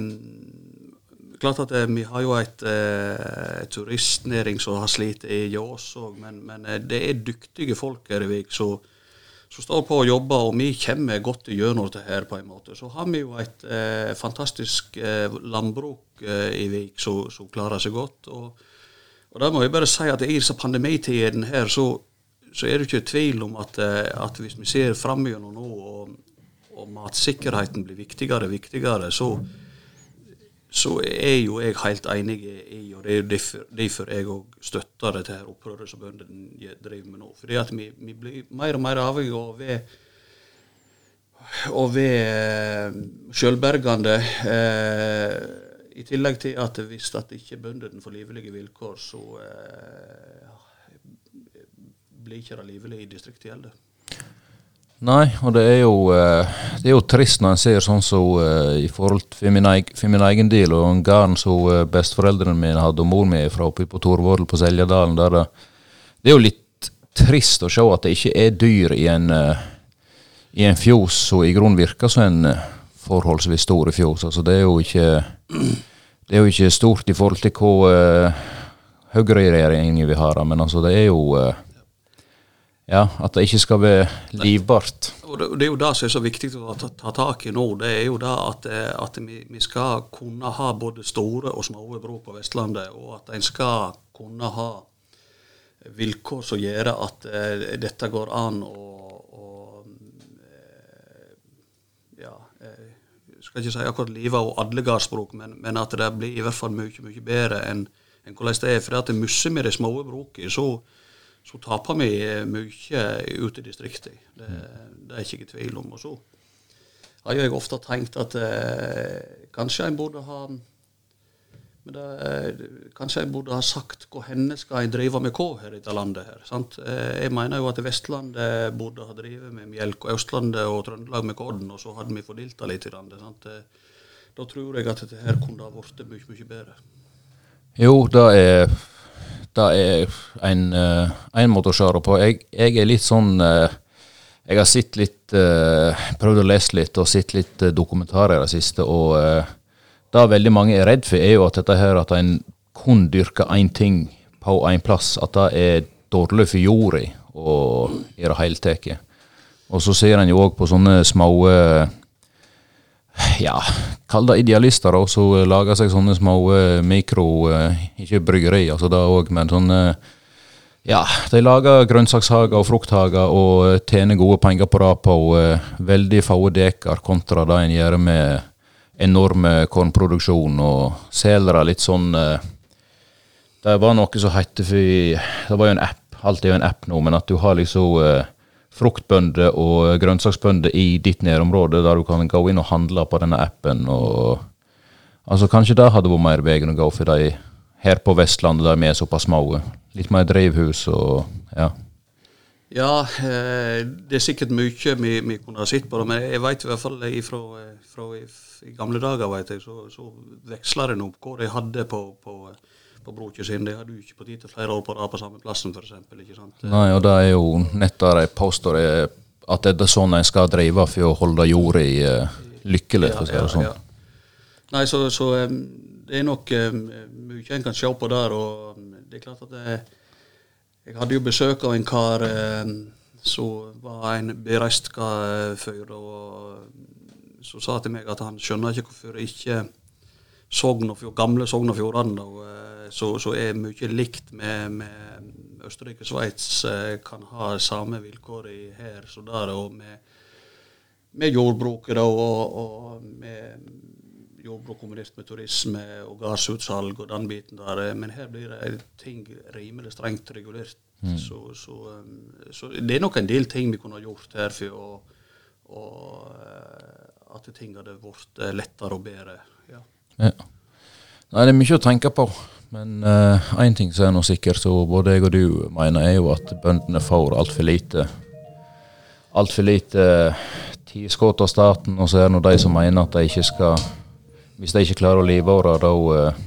klart at eh, vi har jo et eh, turistnæring som har slitt i Ljås òg, men, men, eh, det er dyktige folk her i Vik som står på og jobber, og vi kommer godt gjennom dette her på en måte. Så har vi jo et eh, fantastisk eh, landbruk eh, i Vik som klarer seg godt. Og, og da må jeg bare si at i pandemitiden her, så, så, er det ikke tvil om at, at hvis vi ser framover nå, og, og matsikkerheten blir viktigere og viktigere, så så er jo jeg helt enig i, og det er jo derfor, derfor jeg òg støtter dette her opprøret som bøndene driver med nå. Fordi at vi, vi blir mer og mer avhengig av ved være, ved eh, sjølbergende. Eh, I tillegg til at hvis at ikke bøndene får livlige vilkår, så eh, blir ikke det livlig i distriktet heller. Nei, og det er jo, eh, det er jo trist når en ser sånn som så, uh, i forhold til min, egen, for min egen del og en garn som uh, besteforeldrene mine hadde og mor mi fra oppe på Torvårdal på Seljadalen. Der det, det, er jo litt trist å se at det ikke er dyr i en, uh, i en fjos som i grunnen virker som en forholdsvis stor fjos. Altså, det er jo ikke det er jo ikke stort i forhold til hva uh, høyreregjeringen vi har, men altså, det er jo ja, At det ikke skal være livbart. Og det, det, er jo det som er så viktig å ta, ta tak i nå. Det er jo det at, eh, at vi, vi, skal kunne ha både store og små bruk på Vestlandet. Og at en skal kunne ha vilkår som gjør at uh, dette går an å uh, Ja, jeg skal ikke si akkurat livet og alle gardsbruk, men, men, at det blir i hvert fall mye, mye bedre enn enn hvordan det er. For at musser vi de små brukene, så, så taper vi mye ute i distriktene. Det, det er ikke i tvil om. Og så har jeg ofte tenkt at eh, kanskje en burde ha det, kanskje jeg burde ha sagt hvor henne skal jeg drive med hva her i dette landet. her, sant? Eh, jeg mener jo at Vestlandet burde ha drevet med melk, og Østlandet og Trøndelag med korn, og så hadde vi fordelt det litt. i landet, sant? Eh, da tror jeg at dette her kunne ha blitt mye, mye bedre. Jo, det er, det er en, eh, en måte å kjøre på. Jeg, jeg, er litt sånn Jeg har sett litt Prøvd å lese litt og sett litt dokumentarer i det siste. og det veldig mange er redd for, er jo at dette her at en kun dyrker én ting på én plass, at det er dårlig for jorda i det hele tatt. Og så ser en jo òg på sånne små ja, kall det idealister, og så lager seg sånne små mikro Ikke bryggeri, altså det òg, men sånne ja, de lager grønnsakshager og frukthager og tjener gode penger på det på veldig få dekar kontra det en gjør med enorme kornproduksjon og selere litt sånn eh, Det var noe som het Det var jo en app, alt er jo en app nå, men at du har liksom eh, fruktbønder og grønnsaksbønder i ditt nærområde, der du kan gå inn og handle på denne appen. og altså Kanskje det hadde vært mer veien å gå for de her på Vestlandet, der vi er såpass små. Litt mer drivhus og ja. Ja, eh, det er sikkert mye vi, vi kunne ha sett på det, men jeg vet i hvert fall ifra, fra i gamle dager vet jeg, så, så veksla det noe, hva de hadde på, på, på broket sin. Det hadde du ikke på tide flere år på rad på samme plassen, f.eks. Nei, og det er jo nettopp jeg påstår at det er sånn en skal drive for å holde jorda uh, lykkelig, for å si det sånn. Ja, ja. Nei, så, så um, det er nok um, mye en kan se på der, og um, det er klart at det, jeg hadde jo besøk av en kar som var en bereist fyr. og Så sa til meg at han skjønner ikke hvorfor ikke Sogn og gamle Sogn og Fjordane, som er mye likt med, med Østerrike og Sveits, eh, kan ha samme vilkår i her som der. og med, med jordbruket da, og, og med jordbruk kombinert med turisme og gassutsalg og den biten der. Eh, men her blir det ting rimelig strengt regulert. Mm. Så, så, um, så, det er nok en del ting vi kunne ha gjort her for å, å eh, at ting hadde blitt eh, lettere og bedre. Ja. Nei, det er mye å tenke på. Men én uh, ting som er noe sikkert, så både jeg og du mener, er jo at bøndene får altfor lite altfor lite tilskudd av staten. Og så er det nå de som mener at de ikke skal hvis de ikke klarer å livåre, da uh,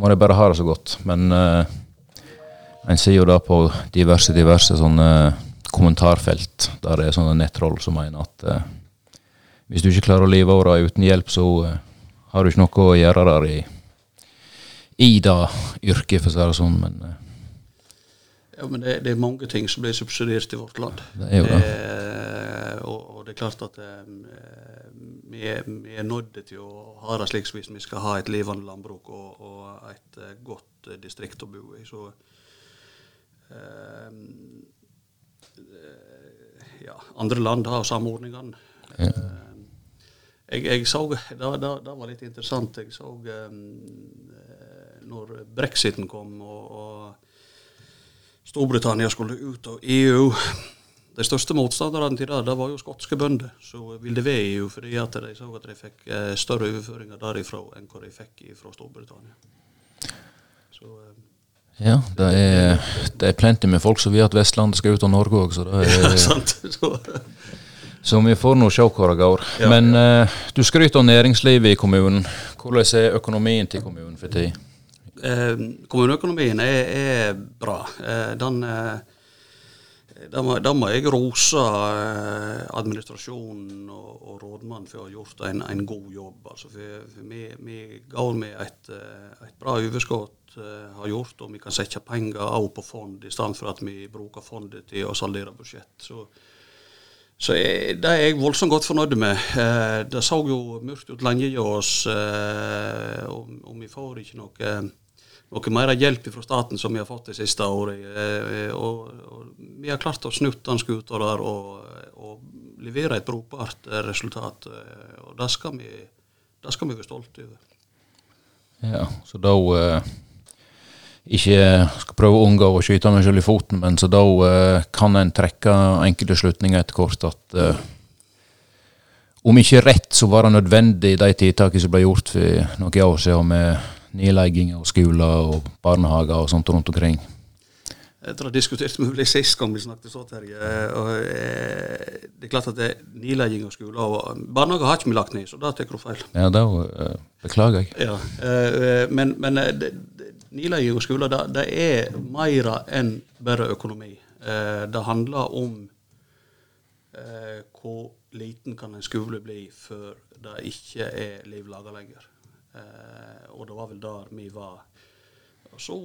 må de bare ha det så godt. Men uh, en ser jo da på diverse diverse sånne kommentarfelt der det er sånne nettroll som mener at hvis du ikke klarer å livåre uten hjelp, så har du ikke noe å gjøre der i, i det yrket, for å si det sånn. men... Ja, men det, det, er mange ting som blir subsidiert i vårt land. Det er jo det. det og, og, det er klart at eh, vi, er, vi, er, nødt til å ha det slik hvis vi skal ha et levende landbruk og, og et godt distrikt å bo i. Så ja, andre land har samordningene. Ja. Jeg, jeg, så det, det, det, var litt interessant. Jeg så um, når brexiten kom og, og Storbritannia skulle ut av EU. De største motstanderne til det, det var jo skotske bønder som ville ved EU fordi at de så at de fikk eh, større overføringer derifra enn hva de fikk fra Storbritannia. Så, Um, ja, det er, det er plenty med folk som vil at Vestlandet skal ut av Norge òg, så det er <laughs> ja, sant. Så. Så vi får nå se hvor det går. Ja, Men uh, du skryter av næringslivet i kommunen. Hvordan er økonomien til kommunen for tida? Eh, kommuneøkonomien er, er bra. Eh, den, eh, må, må, jeg rose administrasjonen og, og rådmannen for å ha gjort en, en god jobb. Altså for, for vi, vi, går med et, et bra overskudd, har gjort, og vi kan sette penger av på fond, i stedet for at vi bruker fondet til å saldere budsjett. Så, så jeg, det er jeg voldsomt godt fornøyd med. det så jo mørkt ut lenge i oss, og, og vi får ikke noe noe mer hjelp fra staten som vi har fått det siste året. Eh, og, og vi har klart å snutte den skuta der og, og, levere et brukbart resultat. Eh, og det skal vi, det skal vi være stolte over. Ja, så da, eh, ikke skal prøve å unngå å skyte meg selv i foten, men så da eh, kan en trekke enkelte slutninger etter hvert at eh, om ikke rett, så var det nødvendig de tiltakene som ble gjort for noen år siden med nedlegging av skoler og barnehager og sånt rundt omkring. Etter å ha diskutert med deg sist gang vi snakket så, Terje. Og, eh, det er klart at det er nedlegging av skoler og Barnehager har ikke vi lagt ned, så da tar du feil. Ja, da eh, beklager jeg. Ja, eh, men, men eh, det, nedlegging av det, det er mer enn bare økonomi. Eh, det handler om eh, hvor liten kan en skole bli før det ikke er liv laga lenger. Eh, og det var vel der vi var. Så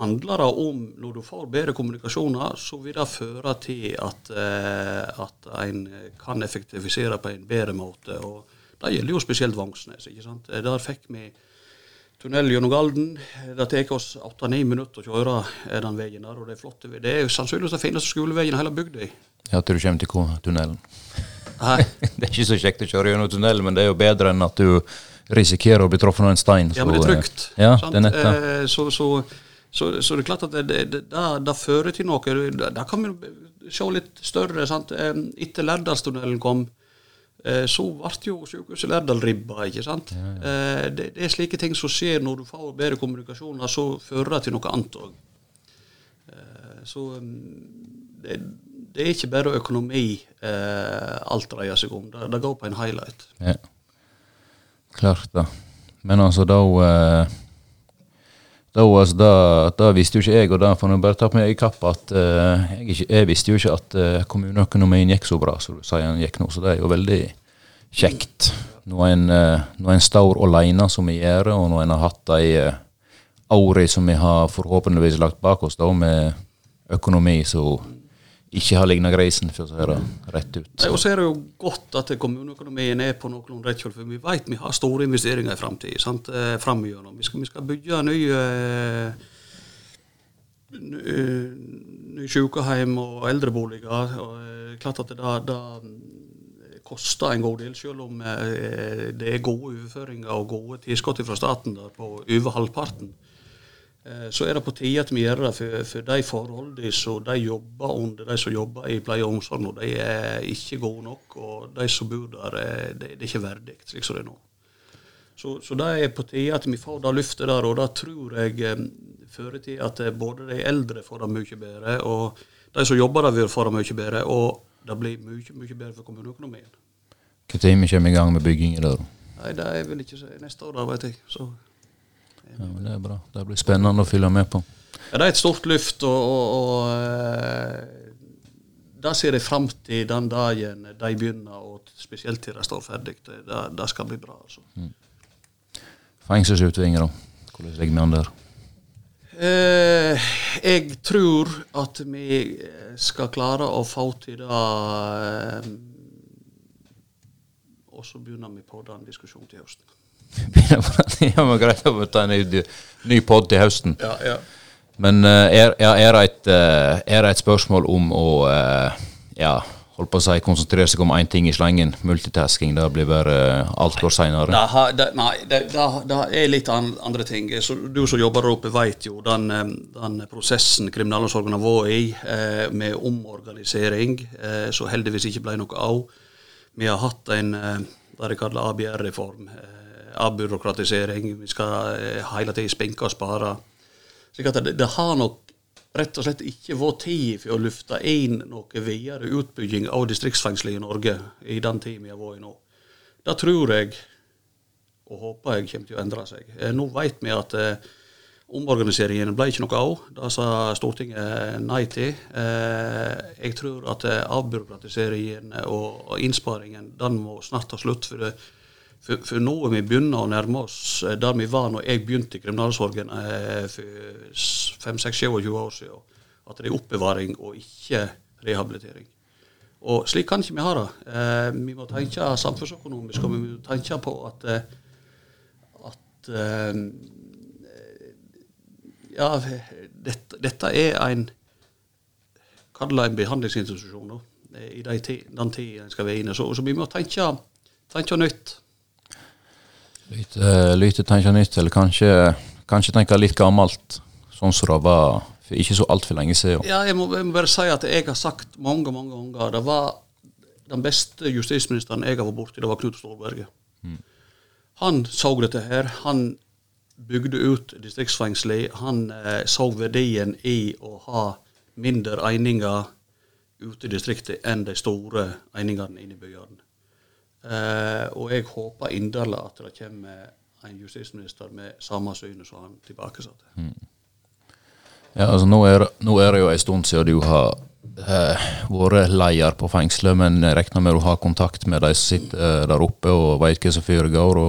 handler det om, når du får bedre kommunikasjoner, så vil det føre til at, eh, at en kan effektivisere på en bedre måte. og Det gjelder jo spesielt Vangsnes. ikke sant? Eh, Der fikk vi tunnel gjennom Galden. Det tar oss åtte-ni minutter å kjøre den veien der, og det er flott. Det er jo sannsynligvis den fineste skoleveien i hele bygda. Ja, til du kommer til tunnelen. Nei. <laughs> Det er ikke så kjekt å kjøre gjennom tunnelen, men det er jo bedre enn at du risikerer å bli truffet av en stein. Ja, men det er så, eh, trygt. Ja, sant? det er nett det. Eh, Så, så, så, så det er klart at det, det, det, det, det fører til noe. Da kan vi se litt større. sant? Eh, Etter Lærdalstunnelen kom, så ble jo sykehuset Lærdal ribba. ikke sant? Eh, Det, det er slike ting som skjer når du får bedre kommunikasjoner, så fører det til noe annet òg. Så mm, det, det er ikke bare økonomi eh, alt dreier seg om. Det, det går på en highlight. Ja. Klart det. Men altså, da eh, da, da, da visste jo ikke jeg, og da får jeg bare ta på meg i kapp, at uh, jeg, ikke, jeg visste jo ikke at uh, kommuneøkonomien gikk så bra som du sier den gikk nå, så det er jo veldig kjekt. Når en, uh, en står alene som vi gjør, og når en har hatt de uh, årene som vi har forhåpentligvis lagt bak oss, da med økonomi som ikke har ligna grisen, for å si det rett ut. Nei, Og så er det jo godt at kommuneøkonomien er på noenlunde rett kjøl, for vi vet vi har store investeringer i framtida. Eh, Vi, vi skal bygge nye eh, ny, ny sykehjem og eldreboliger. og eh, klart at det, da koster en god del, selv om eh, det er gode overføringer og gode tilskudd fra staten der på over halvparten. Eh, Så er det på tide at vi gjør det, for, for de forholdene som de jobber under, de som jobber i pleie og omsorg nå, de er ikke gode nok. Og de som bor der, eh, det, det er ikke verdig slik som det er nå. Så, så det er på tide at vi får det løftet der, og det tror jeg eh, fører til at både de eldre får det mye bedre, og de som jobber der vil få det mye bedre, og det blir mye, mye bedre for kommuneøkonomien. Når kommer vi i gang med byggingen der? Nei, det er vel ikke så, neste år, da, vet jeg. Så Ja, men det er bra. Det blir spennende å følge med på. Ja, det er et stort løft, og, og, og eh, det ser jeg fram til den dagen de begynner, og spesielt til de står ferdig. Det, det, skal bli bra. altså. Fengselsutvinger, da? Hvordan ligger vi an der? Eh, jeg tror at vi skal klare å få til det eh, Og så begynner vi på den diskusjonen til høsten. <laughs> ja, men greit å ta en ny, ny pod til høsten. Ja, ja. Men eh, er, er, det et, eh, er det et spørsmål om å eh, ja, holdt på å si, konsentrere seg om én ting i slengen? Multitasking, det blir bare alt går seinere. Nei, det, det, det er litt an, andre ting. Så du som jobber der oppe, vet jo den, den prosessen kriminalomsorgen har vært i, med omorganisering, som heldigvis ikke ble noe av. Vi har hatt en det de kaller ABR-reform. Eh, avbyråkratisering. Vi skal eh, hele tiden spinke og spare. Slik at det, det har nok rett og slett ikke vært tid for å lufte inn noe videre utbygging av distriktsfengselet i Norge i den tiden vi har vært i nå. Det tror jeg og håper jeg kommer til å endre seg. Eh, Nå vet vi at eh, omorganiseringen ble ikke noe av. Det sa Stortinget nei til. Eh, jeg tror at eh, avbyråkratiseringen og innsparingen den må snart ta slutt. For, det, for, for nå er vi begynner å nærme oss eh, der vi var når jeg begynte i kriminalomsorgen eh, for 5-6-27 år siden. At det er oppbevaring og ikke rehabilitering. Og slik kan ikke vi ha det. Eh, vi må tenke samfunnsøkonomisk, og vi må tenke på at, eh, at ja, dette, dette er en Kall det en behandlingsinstitusjon eh, i de den tida en skal være inne. Så, så vi må tenke, tenke nytt. Lyte, lite tenke nytt, eller kanskje, kanskje tenke litt gammelt. sånn som det var for ikke så altfor lenge siden. Ja, jeg må, jeg må bare si at jeg har sagt mange mange ganger det var den beste justisministeren jeg har vært borti, det var Knut Storberget. Han så dette her. Han bygde ut distriktsfengselet. Han eh, så verdien i å ha mindre eininger ute i distriktet enn de store einingene inne i byene. Eh, og jeg håper inderlig at det kommer en justisminister med samme syn som han tilbakesatte. Ja, altså nå er, nå er det jo en stund siden du har eh, vært leder på fengselet, men jeg regner med du har kontakt med de som sitter eh, der oppe og vet hva som foregår.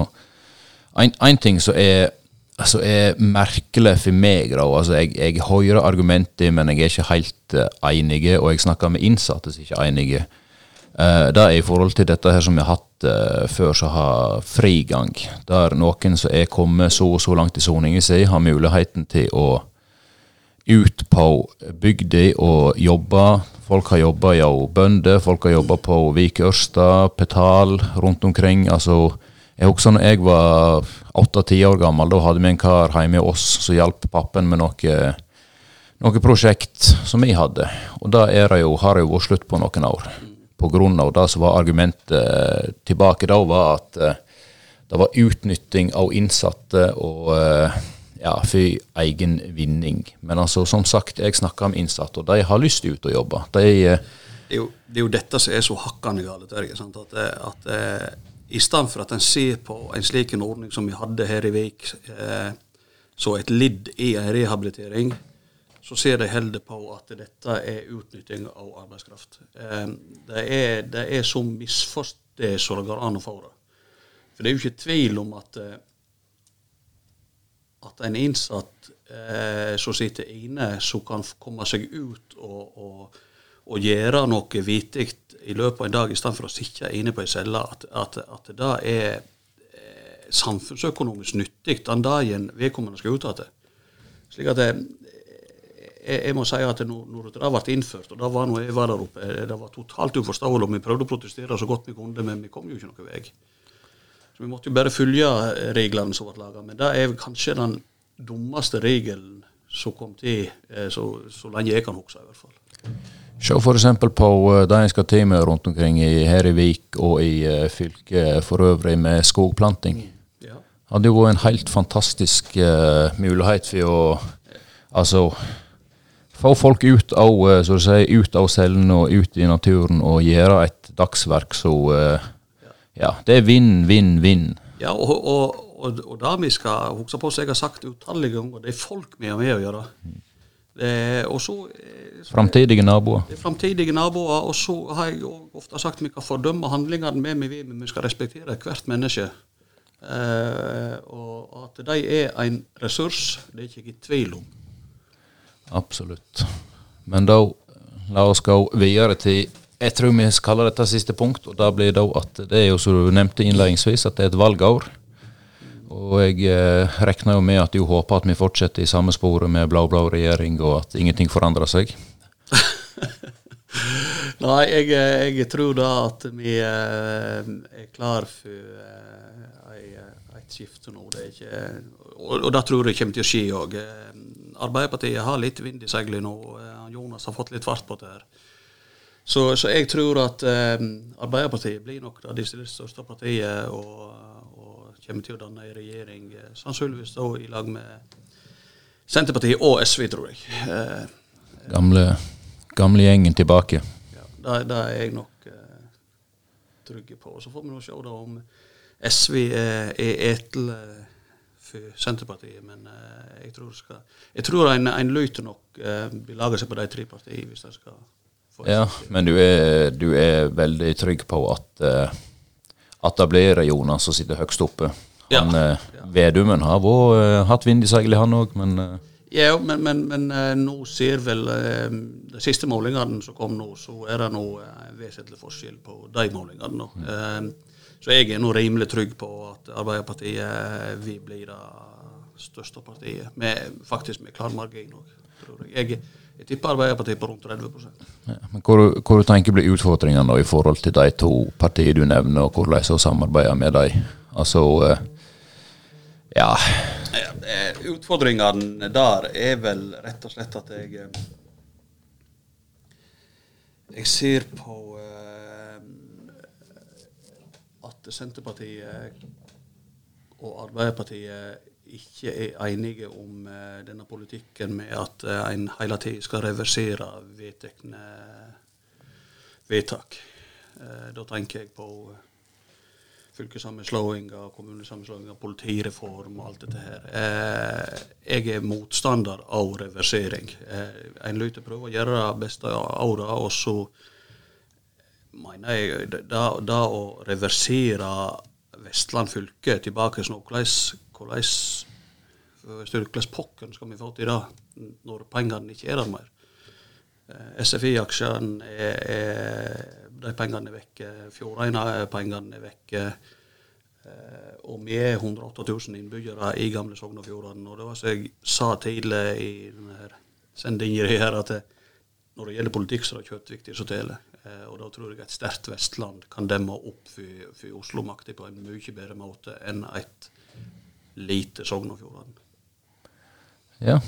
En, En ting som er, altså, er merkelig for meg, da, altså jeg, jeg hører argumenter, men jeg er ikke helt eh, enig, og jeg snakker med innsatte som ikke er enige. Eh, det er i forhold til dette her som vi har hatt eh, før, som har frigang. Der noen som er kommet så og så langt i soningen si, har muligheten til å ut på bygda og jobbe. Folk har jobba i bønder, folk har jobba på Vik Ørsta, Petal, rundt omkring. Altså, jeg husker når jeg var åtte-ti år gammel, da hadde vi en kar hjemme hos oss som hjalp pappen med noe, noe prosjekt som vi hadde. Og det jo, har jo vært slutt på noen år. Av det som var argumentet tilbake da, var at eh, det var utnytting av innsatte og eh, ja, for egen vinning. Men altså, som sagt, jeg snakker om innsatte, og de har lyst til ut og jobbe. De, eh, det er, jo, det er jo dette som er så hakkende galt. Terje. At, at i stedet for at en ser på en slik en ordning som vi hadde her i Vik, eh, så et lidd i en rehabilitering, så ser de heller på at dette er utnytting av arbeidskraft. Eh, det, er, det er så misforstått som det går an å få det. For det er jo ikke tvil om at eh, at en innsatt eh, som sitter inne, som kan komme seg ut og, og, og gjøre noe vittig i løpet av en dag, i stedet for å sitte inne på ei celle, at, at, at det er eh, samfunnsøkonomisk nyttig den dagen vedkommende skal ut igjen. Slik at det, jeg, jeg må si at når, når det ble innført, og det var når jeg var der oppe, eh, det var totalt uforståelig, vi prøvde å protestere så godt vi kunne, men vi kom jo ikke noen vei. Så vi måtte jo bare følge reglene som ble laga. Men det er kanskje den dummeste regelen som kom til eh, så, så lenge jeg kan huske, i hvert fall. Se f.eks. på eh, det en skal til med rundt omkring i, her i Vik og i eh, fylket for øvrig med skogplanting. Ja. hadde jo vært en helt fantastisk uh, mulighet for å altså få folk ut av, eh, så å si, ut av cellen og ut i naturen og gjøre et dagsverk så eh, Ja, det er vinn, vinn, vinn. Ja, og, og, og, og det vi skal huske på, som jeg har sagt utallige ganger, det er folk vi har med å gjøre. Det og så eh, Framtidige naboer. er framtidige naboer. Og så har jeg ofte sagt vi kan fordømme handlingene med vi vil, men vi skal respektere hvert menneske. Og at de er en ressurs, det er ikke jeg i tvil om. Absolutt. Men da la oss gå videre til Jeg tror vi skal kalle dette siste punkt, og da blir det at det er jo som du nevnte innledningsvis, at det er et valgår. Og jeg eh, regner jo med at du håper at vi fortsetter i samme sporet med blå-blå regjering, og at ingenting forandrer seg. <laughs> Nei, jeg, jeg tror da at vi eh, er klar for eh, et skifte nå. Det ikke, og, og det tror jeg kommer til å skje òg. Arbeiderpartiet har litt vind i seilet nå. eh, Jonas har fått litt fart på det her. Så, så jeg tror at eh, Arbeiderpartiet blir nok det desidert største partiet og, og kommer til å danne en regjering, eh, sannsynligvis da i lag med Senterpartiet og SV, tror jeg. Eh, Gamle, gamle gjengen tilbake. ja, det, det er jeg nok eh, trygg på. Så får vi nå se da om SV er, er etle for Senterpartiet. Men uh, jeg tror, skal, jeg tror en, en lyter nok uh, vil lage seg på de tre partiene hvis de skal få Ja, men du er, du er veldig trygg på at, uh, at det blir Jonas som sitter høgst oppe. Ja. Han, eh, Vedumen har vært, hatt vind i seilet, han òg, men Ja, men, men, men nå ser vel De siste målingene som kom nå, så er det nå vesentlig forskjell på de målingene. nå. Eh, så jeg er nå rimelig trygg på at Arbeiderpartiet eh, vil bli det største partiet. Med, faktisk med klar margin òg, tror jeg. jeg. Jeg tipper Arbeiderpartiet på rundt 30 Ja, men hvor, hvor tenker blir utfordringene da, i forhold til de to partiene du nevner, og hvordan så samarbeider med dem? Altså, eh, ja, er- utfordringene der er vel rett og slett at jeg eh, Jeg ser på eh, Senterpartiet og Arbeiderpartiet ikke er enige om eh, denne politikken med at eh, en hele tiden skal reversere vedtekne vedtak. Eh, da tenker jeg på fylkessammenslåinger, kommunesammenslåinger, politireform og alt dette her. Jeg er motstander av reversering. En lytter prøver å gjøre det beste av det, og så mener jeg da å reversere Vestland fylke tilbake til hvordan hvordan pokken skal vi få til det når pengene ikke er der mer? Eh, SFI-aksjene er, er De pengene er vekke. Fjordeina-pengene er vekke. Eh, og vi er 108 000 innbyggere i gamle Sogn og Fjordane. Og det var som jeg sa tidlig i denne sendinga her, at det, når det gjelder politikk, så er det kjøttviktig som teller. Eh, og da tror jeg et sterkt Vestland kan demme opp for, for Oslo-makta på en mye bedre måte enn et lite Sogn og Fjordane. Ja,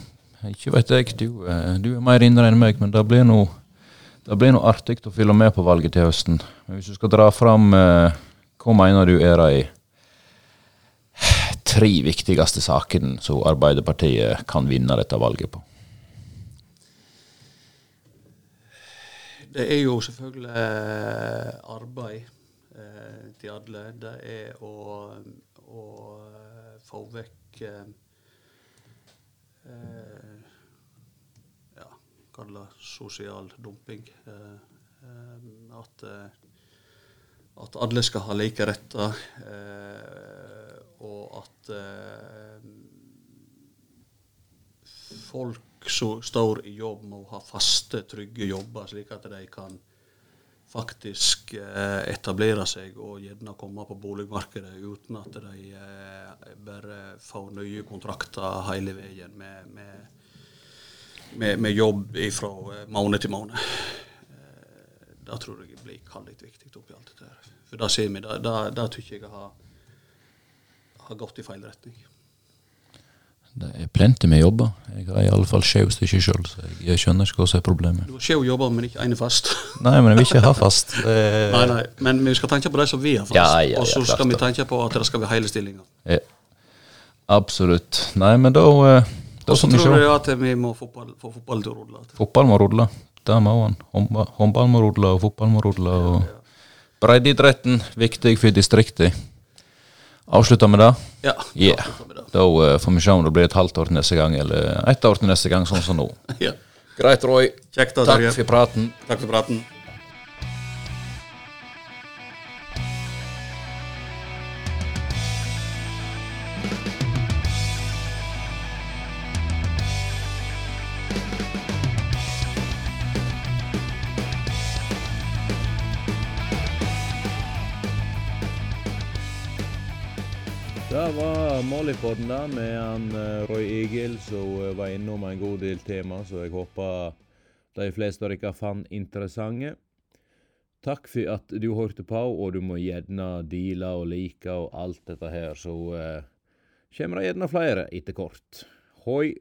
ikke vet jeg. Du, eh, du er mer indre enn meg, men det blir noe artig å følge med på valget til høsten. Men hvis du skal dra fram eh, hva mener du er de tre viktigste sakene som Arbeiderpartiet kan vinne dette valget på? Det er jo selvfølgelig eh, arbeid eh, til alle. Det er å, å eh, få vekk eh, Ja, kall sosial dumping. Eh, at, at alle skal ha like retter, eh, og at folk som står i jobb, må ha faste, trygge jobber, slik at de kan faktisk eh, etablere seg og gjerne komme på boligmarkedet uten at de eh, bare får nye kontrakter hele veien med, med, med, med jobb fra eh, måned til måned. Eh, det tror jeg blir kaldt viktig oppi alt dette her. For da ser vi, det tykker jeg har, har gått i feil retning. Det er plenty med jobber. Jeg har i alle fall sju stykker sjøl, så jeg skjønner ikke hva som er problemet. Du har sjau jobber, men ikke ene fast. <laughs> Nei, men jeg vil ikke ha fast. Er- <laughs> Nei, nei, men vi skal tenke på de som vi har fast. Ja, ja, ja, og så klart skal vi tenke på at det skal være hele stillinger. Ja. Absolutt. Nei, men da, eh, Og så tror du jeg at vi må fotball, få fotballen til å rulle. Fotball må rulle. Det må han. Håndba- Håndball må rulle, og fotball må rulle. og Breddeidretten, viktig for distriktet. Avslutter med det? Ja. Yeah. det. Da uh, får vi se om det blir et halvt år til neste gang, eller ett år til neste gang, sånn som nå. <laughs> ja. Greit, Roy. Kjekt da, Takk for praten. Takk for praten. Det i podden da, med han eh, Roy Egil som eh, var innom en god del tema, så jeg håper de fleste av dere fant interessante. Takk for at du hørte på, og du må gjerne deale og like og alt dette her, så eh, kommer det gjerne flere etter kort. Hoi!